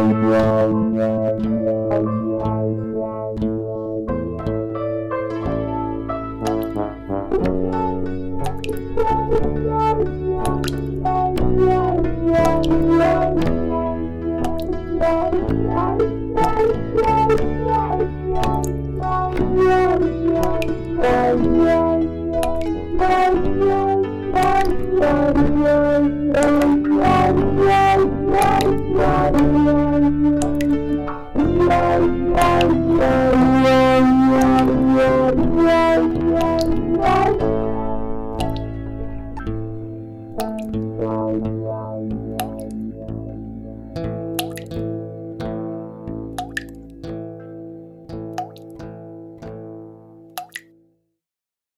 Bye.